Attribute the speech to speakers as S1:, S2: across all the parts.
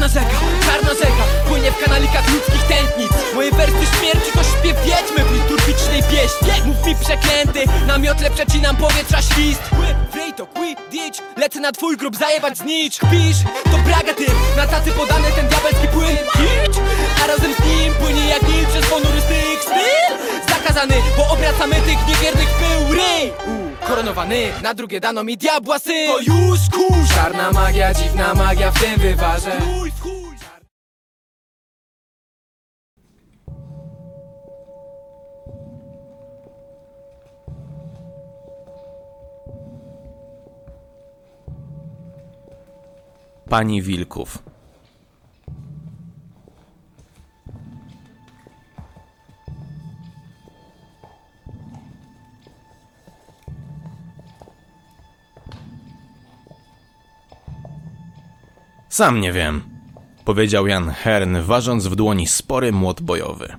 S1: Czarna rzeka, czarna rzeka Płynie w kanalikach ludzkich tętnic. Moje wersy śmierci to śpiew wiedźmy w liturgicznej pieśni. Mów mi przeklęty, na miotle przecinam powietrza świst Wryj to quidditch, lecę na twój grób zajebać znicz. Pisz, to braga ty, na tacy podany ten diabelski płyn. Hicz, a razem z nim płynie jak nil przez ponury styk. Styl Zakazany, bo obracamy tych niewiernych pył. Ryj Koronowany, na drugie dano mi diabła syn To już kurz Czarna magia, dziwna magia w tym wywarze
S2: Pani Wilków. Sam nie wiem, powiedział Jan Hern, ważąc w dłoni spory młot bojowy.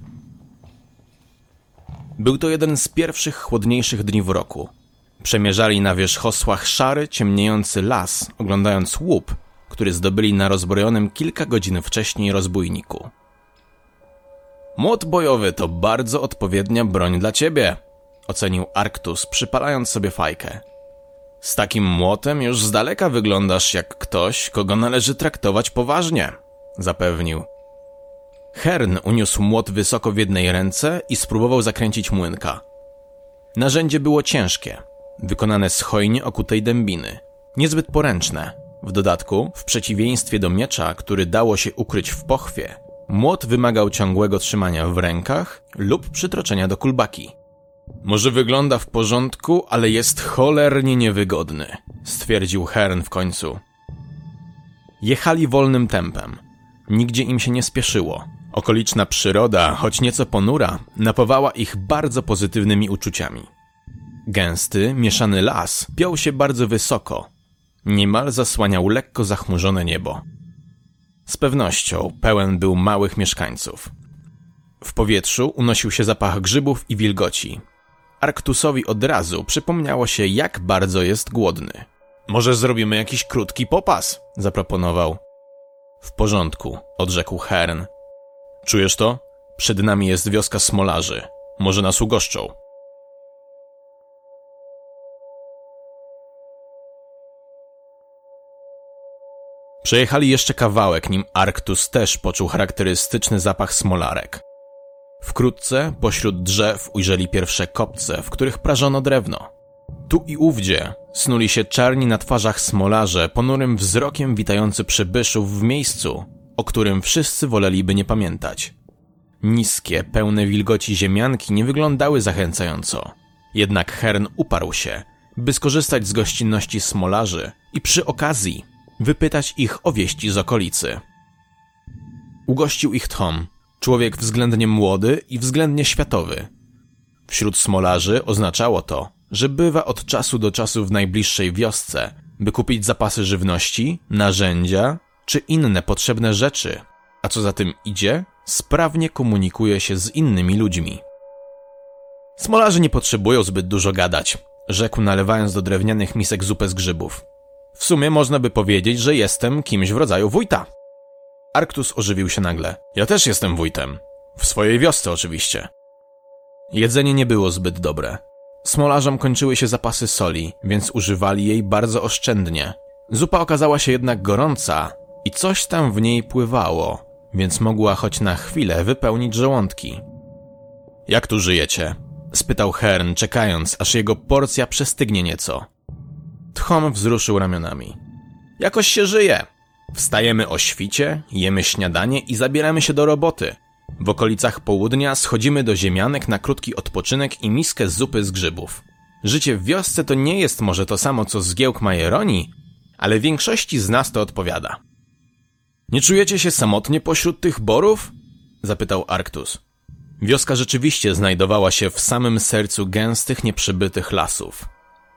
S2: Był to jeden z pierwszych chłodniejszych dni w roku. Przemierzali na wierzchosłach szary, ciemniejący las, oglądając łup, który zdobyli na rozbrojonym kilka godzin wcześniej rozbójniku. Młot bojowy to bardzo odpowiednia broń dla ciebie, ocenił Arktus, przypalając sobie fajkę. Z takim młotem już z daleka wyglądasz jak ktoś, kogo należy traktować poważnie, zapewnił. Hern uniósł młot wysoko w jednej ręce i spróbował zakręcić młynka. Narzędzie było ciężkie, wykonane z hojnie okutej dębiny, niezbyt poręczne. W dodatku, w przeciwieństwie do miecza, który dało się ukryć w pochwie, młot wymagał ciągłego trzymania w rękach lub przytroczenia do kulbaki. Może wygląda w porządku, ale jest cholernie niewygodny, stwierdził Hern w końcu. Jechali wolnym tempem. Nigdzie im się nie spieszyło. Okoliczna przyroda, choć nieco ponura, napawała ich bardzo pozytywnymi uczuciami. Gęsty, mieszany las piął się bardzo wysoko. Niemal zasłaniał lekko zachmurzone niebo. Z pewnością pełen był małych mieszkańców. W powietrzu unosił się zapach grzybów i wilgoci. Arktusowi od razu przypomniało się, jak bardzo jest głodny. Może zrobimy jakiś krótki popas? zaproponował. W porządku, odrzekł Hern. Czujesz to? Przed nami jest wioska smolarzy. Może nas ugoszczą. Przejechali jeszcze kawałek, nim Arktus też poczuł charakterystyczny zapach smolarek. Wkrótce pośród drzew ujrzeli pierwsze kopce, w których prażono drewno. Tu i ówdzie snuli się czarni na twarzach smolarze, ponurym wzrokiem witający przybyszów w miejscu, o którym wszyscy woleliby nie pamiętać. Niskie, pełne wilgoci ziemianki nie wyglądały zachęcająco. Jednak Hern uparł się, by skorzystać z gościnności smolarzy i przy okazji wypytać ich o wieści z okolicy. Ugościł ich Tom, człowiek względnie młody i względnie światowy. Wśród smolarzy oznaczało to, że bywa od czasu do czasu w najbliższej wiosce, by kupić zapasy żywności, narzędzia czy inne potrzebne rzeczy, a co za tym idzie, sprawnie komunikuje się z innymi ludźmi. Smolarze nie potrzebują zbyt dużo gadać, rzekł nalewając do drewnianych misek zupę z grzybów. W sumie można by powiedzieć, że jestem kimś w rodzaju wójta. Arktus ożywił się nagle. Ja też jestem wójtem. W swojej wiosce oczywiście. Jedzenie nie było zbyt dobre. Smolarzom kończyły się zapasy soli, więc używali jej bardzo oszczędnie. Zupa okazała się jednak gorąca i coś tam w niej pływało, więc mogła choć na chwilę wypełnić żołądki. Jak tu żyjecie? spytał Hern, czekając, aż jego porcja przestygnie nieco. Tchom wzruszył ramionami. Jakoś się żyje. Wstajemy o świcie, jemy śniadanie i zabieramy się do roboty. W okolicach południa schodzimy do ziemianek na krótki odpoczynek i miskę zupy z grzybów. Życie w wiosce to nie jest może to samo co zgiełk Majeroni, ale większości z nas to odpowiada. Nie czujecie się samotnie pośród tych borów? zapytał Arktus. Wioska rzeczywiście znajdowała się w samym sercu gęstych, nieprzybytych lasów.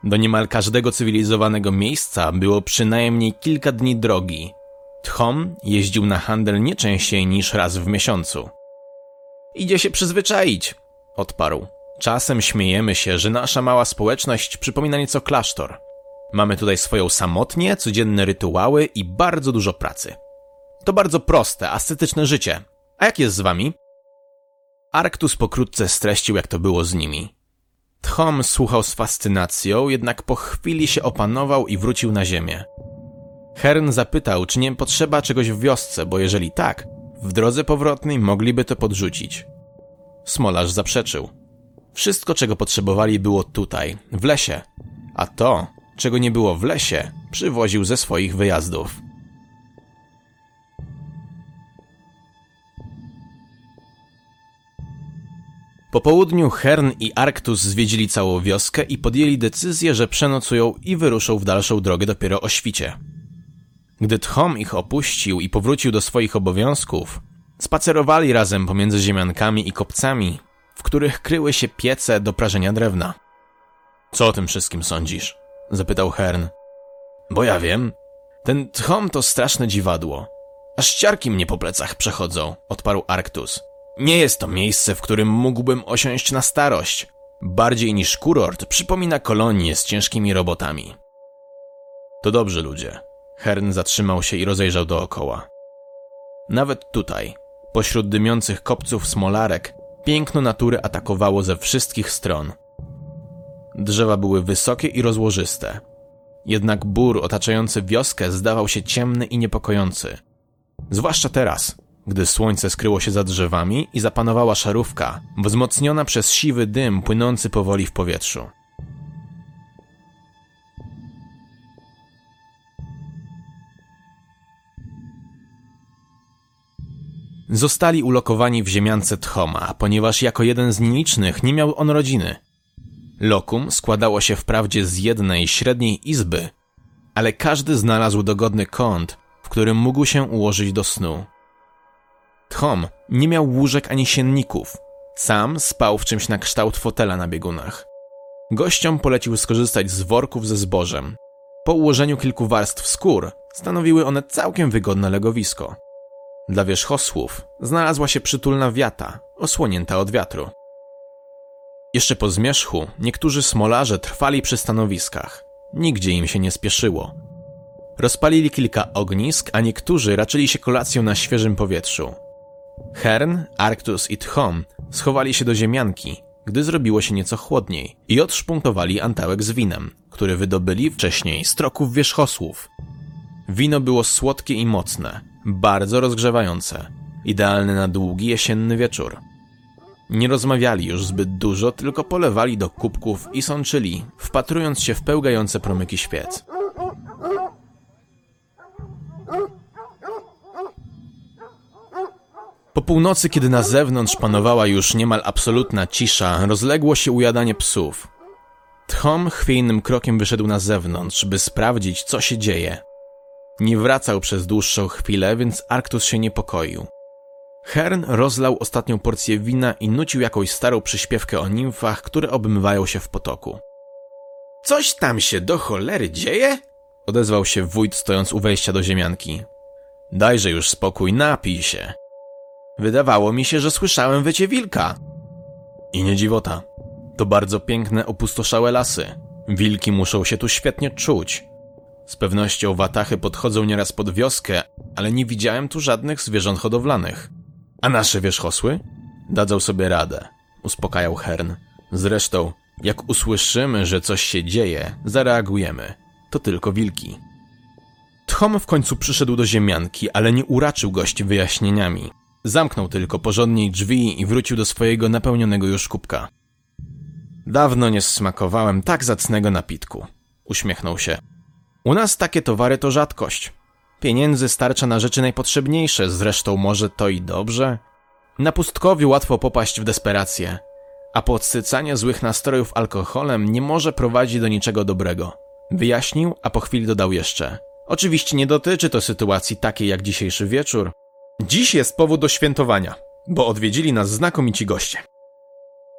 S2: Do niemal każdego cywilizowanego miejsca było przynajmniej kilka dni drogi. Tchom jeździł na handel nie częściej niż raz w miesiącu. Idzie się przyzwyczaić, odparł. Czasem śmiejemy się, że nasza mała społeczność przypomina nieco klasztor. Mamy tutaj swoją samotnię, codzienne rytuały i bardzo dużo pracy. To bardzo proste, ascetyczne życie. A jak jest z wami? Arktus pokrótce streścił, jak to było z nimi. Tchom słuchał z fascynacją, jednak po chwili się opanował i wrócił na ziemię. Hern zapytał, czy nie potrzeba czegoś w wiosce, bo jeżeli tak, w drodze powrotnej mogliby to podrzucić. Smolarz zaprzeczył. Wszystko, czego potrzebowali, było tutaj, w lesie, a to, czego nie było w lesie, przywoził ze swoich wyjazdów. Po południu Hern i Arktus zwiedzili całą wioskę i podjęli decyzję, że przenocują i wyruszą w dalszą drogę dopiero o świcie. Gdy Tchom ich opuścił i powrócił do swoich obowiązków, spacerowali razem pomiędzy ziemiankami i kopcami, w których kryły się piece do prażenia drewna. Co o tym wszystkim sądzisz? zapytał Hern. Bo ja wiem. Ten Tchom to straszne dziwadło. Aż ciarki mnie po plecach przechodzą, odparł Arktus. Nie jest to miejsce, w którym mógłbym osiąść na starość. Bardziej niż kurort przypomina kolonię z ciężkimi robotami. To dobrze, ludzie. Hern zatrzymał się i rozejrzał dookoła. Nawet tutaj, pośród dymiących kopców smolarek, piękno natury atakowało ze wszystkich stron. Drzewa były wysokie i rozłożyste. Jednak bór otaczający wioskę zdawał się ciemny i niepokojący. Zwłaszcza teraz, gdy słońce skryło się za drzewami i zapanowała szarówka, wzmocniona przez siwy dym płynący powoli w powietrzu. Zostali ulokowani w ziemiance Tchoma, ponieważ jako jeden z nielicznych nie miał on rodziny. Lokum składało się wprawdzie z jednej średniej izby, ale każdy znalazł dogodny kąt, w którym mógł się ułożyć do snu. Tchom nie miał łóżek ani sienników. Sam spał w czymś na kształt fotela na biegunach. Gościom polecił skorzystać z worków ze zbożem. Po ułożeniu kilku warstw skór stanowiły one całkiem wygodne legowisko. Dla wierzchosłów znalazła się przytulna wiata, osłonięta od wiatru. Jeszcze po zmierzchu niektórzy smolarze trwali przy stanowiskach. Nigdzie im się nie spieszyło. Rozpalili kilka ognisk, a niektórzy raczyli się kolacją na świeżym powietrzu. Hern, Arktus i Tchom schowali się do ziemianki, gdy zrobiło się nieco chłodniej i odszpunktowali antałek z winem, który wydobyli wcześniej z troków wierzchosłów. Wino było słodkie i mocne, bardzo rozgrzewające, idealne na długi jesienny wieczór. Nie rozmawiali już zbyt dużo, tylko polewali do kubków i sączyli, wpatrując się w pełgające promyki świec. Po północy, kiedy na zewnątrz panowała już niemal absolutna cisza, rozległo się ujadanie psów. Tchom chwiejnym krokiem wyszedł na zewnątrz, by sprawdzić, co się dzieje. Nie wracał przez dłuższą chwilę, więc Arktus się niepokoił. Hern rozlał ostatnią porcję wina i nucił jakąś starą przyśpiewkę o nimfach, które obmywają się w potoku. Coś tam się do cholery dzieje? Odezwał się wójt stojąc u wejścia do ziemianki. Dajże już spokój, napij się. Wydawało mi się, że słyszałem wycie wilka. I nie dziwota. To bardzo piękne, opustoszałe lasy. Wilki muszą się tu świetnie czuć. Z pewnością watachy podchodzą nieraz pod wioskę, ale nie widziałem tu żadnych zwierząt hodowlanych. A nasze wierzchosły? Dadzą sobie radę, uspokajał Hern. Zresztą, jak usłyszymy, że coś się dzieje, zareagujemy. To tylko wilki. Tchom w końcu przyszedł do ziemianki, ale nie uraczył gości wyjaśnieniami. Zamknął tylko porządniej drzwi i wrócił do swojego napełnionego już kubka. Dawno nie smakowałem tak zacnego napitku. Uśmiechnął się. U nas takie towary to rzadkość. Pieniędzy starcza na rzeczy najpotrzebniejsze, zresztą może to i dobrze. Na pustkowiu łatwo popaść w desperację, a podsycanie złych nastrojów alkoholem nie może prowadzić do niczego dobrego. Wyjaśnił, a po chwili dodał jeszcze. Oczywiście nie dotyczy to sytuacji takiej jak dzisiejszy wieczór. Dziś jest powód do świętowania, bo odwiedzili nas znakomici goście.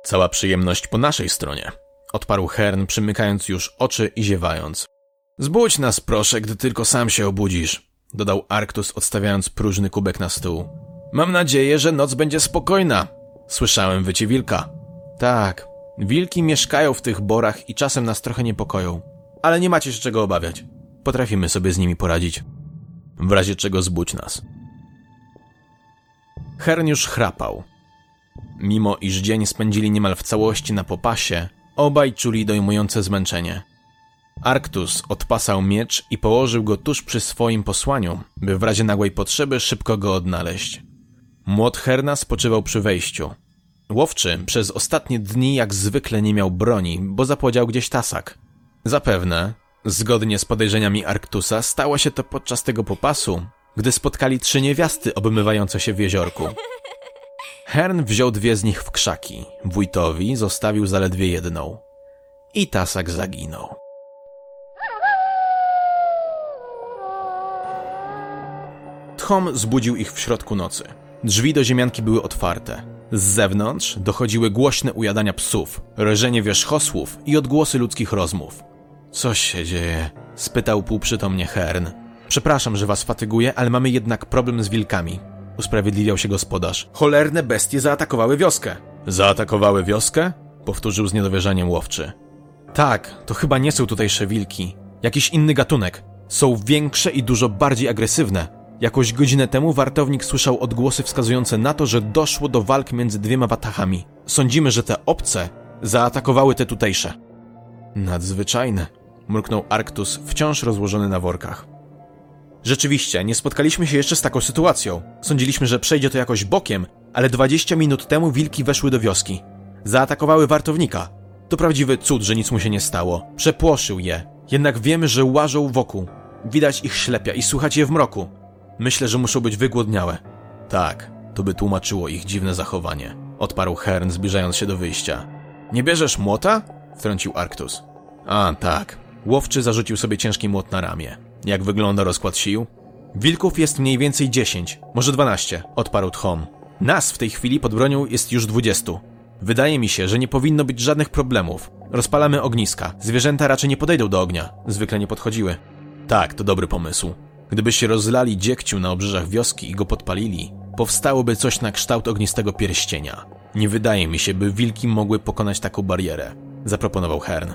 S2: Cała przyjemność po naszej stronie, odparł Hern, przymykając już oczy i ziewając. Zbudź nas proszę, gdy tylko sam się obudzisz, dodał Arktus, odstawiając próżny kubek na stół. Mam nadzieję, że noc będzie spokojna. Słyszałem wycie wilka. Tak, wilki mieszkają w tych borach i czasem nas trochę niepokoją. Ale nie macie się czego obawiać. Potrafimy sobie z nimi poradzić. W razie czego zbudź nas. Hern już chrapał. Mimo iż dzień spędzili niemal w całości na popasie, obaj czuli dojmujące zmęczenie. Arktus odpasał miecz i położył go tuż przy swoim posłaniu, by w razie nagłej potrzeby szybko go odnaleźć. Młot Herna spoczywał przy wejściu. Łowczy przez ostatnie dni jak zwykle nie miał broni, bo zapłodział gdzieś tasak. Zapewne, zgodnie z podejrzeniami Arktusa, stało się to podczas tego popasu, gdy spotkali trzy niewiasty obmywające się w jeziorku. Hern wziął dwie z nich w krzaki, wójtowi zostawił zaledwie jedną. I tasak zaginął. Tchom zbudził ich w środku nocy. Drzwi do ziemianki były otwarte. Z zewnątrz dochodziły głośne ujadania psów, rżenie wierzchosłów i odgłosy ludzkich rozmów. Coś się dzieje? spytał półprzytomnie Hern. Przepraszam, że was fatyguję, ale mamy jednak problem z wilkami. Usprawiedliwiał się gospodarz. Cholerne bestie zaatakowały wioskę. Zaatakowały wioskę? Powtórzył z niedowierzaniem łowczy. Tak, to chyba nie są tutejsze wilki. Jakiś inny gatunek. Są większe i dużo bardziej agresywne. Jakoś godzinę temu wartownik słyszał odgłosy wskazujące na to, że doszło do walk między dwiema watachami. Sądzimy, że te obce zaatakowały te tutejsze. Nadzwyczajne, mruknął Arktus, wciąż rozłożony na workach. Rzeczywiście, nie spotkaliśmy się jeszcze z taką sytuacją. Sądziliśmy, że przejdzie to jakoś bokiem, ale 20 minut temu wilki weszły do wioski. Zaatakowały wartownika. To prawdziwy cud, że nic mu się nie stało. Przepłoszył je. Jednak wiemy, że łażą wokół. Widać ich ślepia i słychać je w mroku. Myślę, że muszą być wygłodniałe. Tak, to by tłumaczyło ich dziwne zachowanie. Odparł Hern, zbliżając się do wyjścia. Nie bierzesz młota? Wtrącił Arktus. A, tak. Łowczy zarzucił sobie ciężki młot na ramię. Jak wygląda rozkład sił? Wilków jest mniej więcej 10, może 12, odparł Tchom. Nas w tej chwili pod bronią jest już 20. Wydaje mi się, że nie powinno być żadnych problemów. Rozpalamy ogniska. Zwierzęta raczej nie podejdą do ognia. Zwykle nie podchodziły. Tak, to dobry pomysł. Gdybyście rozlali dziegciu na obrzeżach wioski i go podpalili, powstałoby coś na kształt ognistego pierścienia. Nie wydaje mi się, by wilki mogły pokonać taką barierę, zaproponował Hern.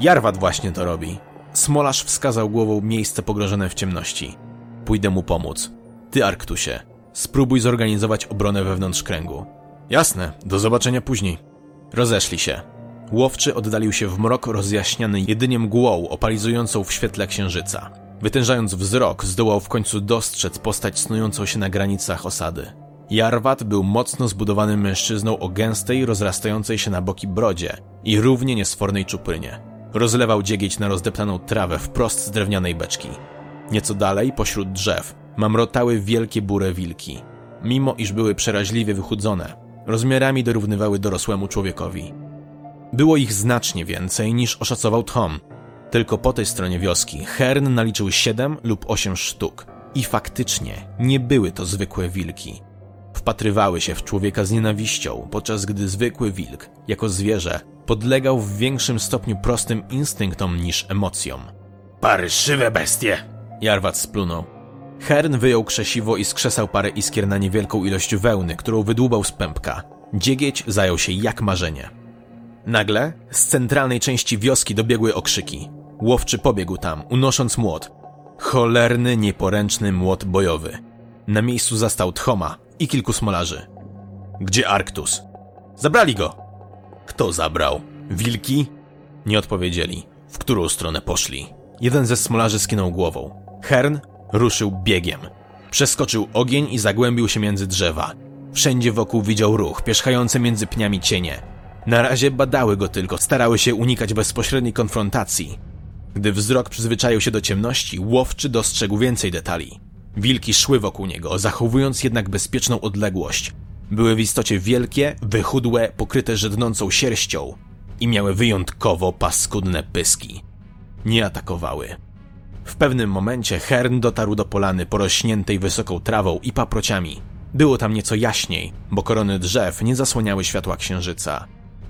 S2: Jarwat właśnie to robi. Smolarz wskazał głową miejsce pogrożone w ciemności. Pójdę mu pomóc. Ty, Arktusie, spróbuj zorganizować obronę wewnątrz kręgu. Jasne, do zobaczenia później. Rozeszli się. Łowczy oddalił się w mrok rozjaśniany jedynie mgłą opalizującą w świetle księżyca. Wytężając wzrok, zdołał w końcu dostrzec postać snującą się na granicach osady. Jarwat był mocno zbudowanym mężczyzną o gęstej, rozrastającej się na boki brodzie i równie niesfornej czuprynie. Rozlewał dziegieć na rozdeptaną trawę wprost z drewnianej beczki. Nieco dalej, pośród drzew, mamrotały wielkie burę wilki. Mimo iż były przeraźliwie wychudzone, rozmiarami dorównywały dorosłemu człowiekowi. Było ich znacznie więcej niż oszacował Tom. Tylko po tej stronie wioski Hern naliczył 7 lub 8 sztuk. I faktycznie nie były to zwykłe wilki. Wpatrywały się w człowieka z nienawiścią, podczas gdy zwykły wilk, jako zwierzę, podlegał w większym stopniu prostym instynktom niż emocjom. Paryszywe bestie! Jarwat splunął. Hern wyjął krzesiwo i skrzesał parę iskier na niewielką ilość wełny, którą wydłubał z pępka. Dziegieć zajął się jak marzenie. Nagle z centralnej części wioski dobiegły okrzyki. Łowczy pobiegł tam, unosząc młot. Cholerny, nieporęczny młot bojowy. Na miejscu zastał Tchoma i kilku smolarzy. Gdzie Arktus? Zabrali go! Kto zabrał? Wilki? Nie odpowiedzieli. W którą stronę poszli? Jeden ze smolarzy skinął głową. Hern ruszył biegiem. Przeskoczył ogień i zagłębił się między drzewa. Wszędzie wokół widział ruch, pierzchające między pniami cienie. Na razie badały go tylko, starały się unikać bezpośredniej konfrontacji. Gdy wzrok przyzwyczaił się do ciemności, łowczy dostrzegł więcej detali. Wilki szły wokół niego, zachowując jednak bezpieczną odległość. Były w istocie wielkie, wychudłe, pokryte żednącą sierścią i miały wyjątkowo paskudne pyski. Nie atakowały. W pewnym momencie Hern dotarł do polany porośniętej wysoką trawą i paprociami. Było tam nieco jaśniej, bo korony drzew nie zasłaniały światła księżyca.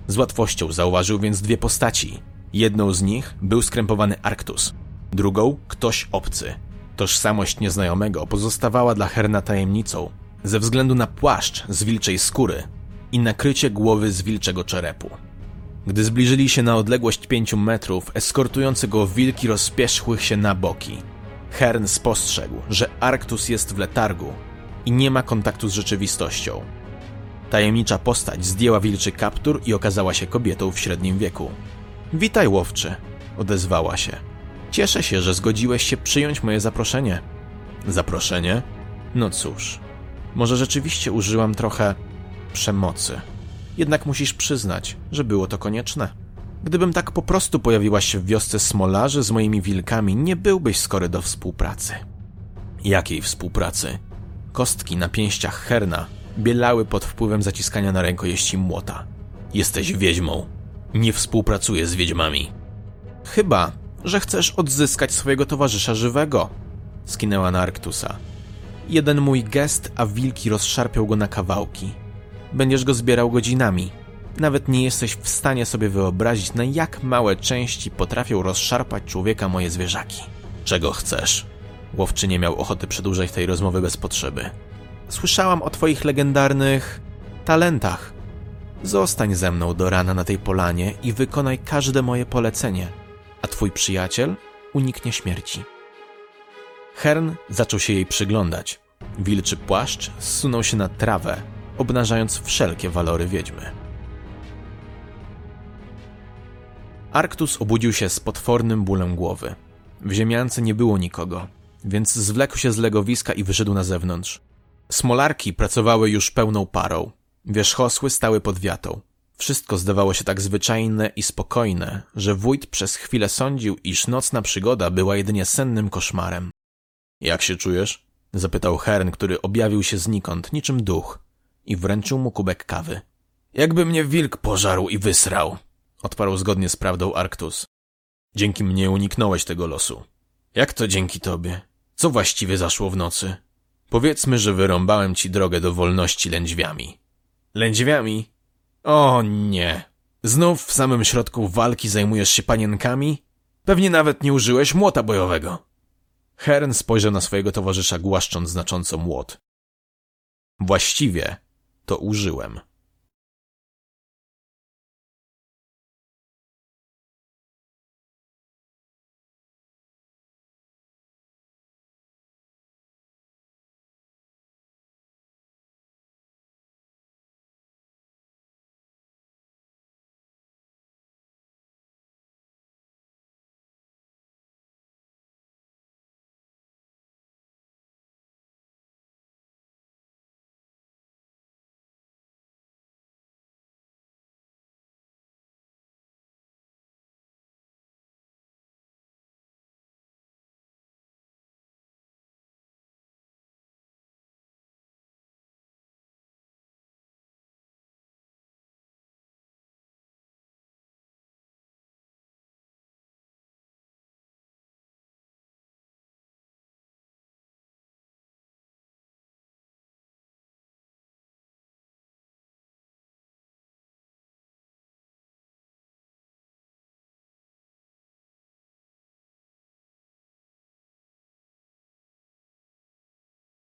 S2: Z łatwością zauważył więc dwie postaci. Jedną z nich był skrępowany Arktus, drugą ktoś obcy. Tożsamość nieznajomego pozostawała dla Herna tajemnicą, ze względu na płaszcz z wilczej skóry i nakrycie głowy z wilczego czerepu. Gdy zbliżyli się na odległość pięciu metrów, eskortujące go wilki rozpierzchły się na boki. Hern spostrzegł, że Arktus jest w letargu i nie ma kontaktu z rzeczywistością. Tajemnicza postać zdjęła wilczy kaptur i okazała się kobietą w średnim wieku. Witaj, łowczy, odezwała się. Cieszę się, że zgodziłeś się przyjąć moje zaproszenie. Zaproszenie? No cóż, może rzeczywiście użyłam trochę przemocy. Jednak musisz przyznać, że było to konieczne. Gdybym tak po prostu pojawiła się w wiosce smolarzy z moimi wilkami, nie byłbyś skory do współpracy. Jakiej współpracy? Kostki na pięściach herna bielały pod wpływem zaciskania na rękojeści młota. Jesteś wiedźmą. Nie współpracuję z wiedźmami. Chyba, że chcesz odzyskać swojego towarzysza żywego, skinęła na Arktusa. Jeden mój gest, a wilki rozszarpią go na kawałki. Będziesz go zbierał godzinami. Nawet nie jesteś w stanie sobie wyobrazić, na jak małe części potrafią rozszarpać człowieka moje zwierzaki. Czego chcesz? Łowczy nie miał ochoty przedłużać tej rozmowy bez potrzeby. Słyszałam o twoich legendarnych talentach. Zostań ze mną do rana na tej polanie i wykonaj każde moje polecenie, a twój przyjaciel uniknie śmierci. Hern zaczął się jej przyglądać. Wilczy płaszcz zsunął się na trawę, obnażając wszelkie walory wiedźmy. Arktus obudził się z potwornym bólem głowy. W ziemiance nie było nikogo, więc zwlekł się z legowiska i wyszedł na zewnątrz. Smolarki pracowały już pełną parą. Wierzchosły stały pod wiatą. Wszystko zdawało się tak zwyczajne i spokojne, że wójt przez chwilę sądził, iż nocna przygoda była jedynie sennym koszmarem. Jak się czujesz? zapytał Hern, który objawił się znikąd, niczym duch, i wręczył mu kubek kawy. Jakby mnie wilk pożarł i wysrał, odparł zgodnie z prawdą Arktus. Dzięki mnie uniknąłeś tego losu. Jak to dzięki tobie? Co właściwie zaszło w nocy? Powiedzmy, że wyrąbałem ci drogę do wolności lędźwiami. Lędźwiami? O nie. Znów w samym środku walki zajmujesz się panienkami? Pewnie nawet nie użyłeś młota bojowego. Hern spojrzał na swojego towarzysza, głaszcząc znacząco młot. Właściwie to użyłem.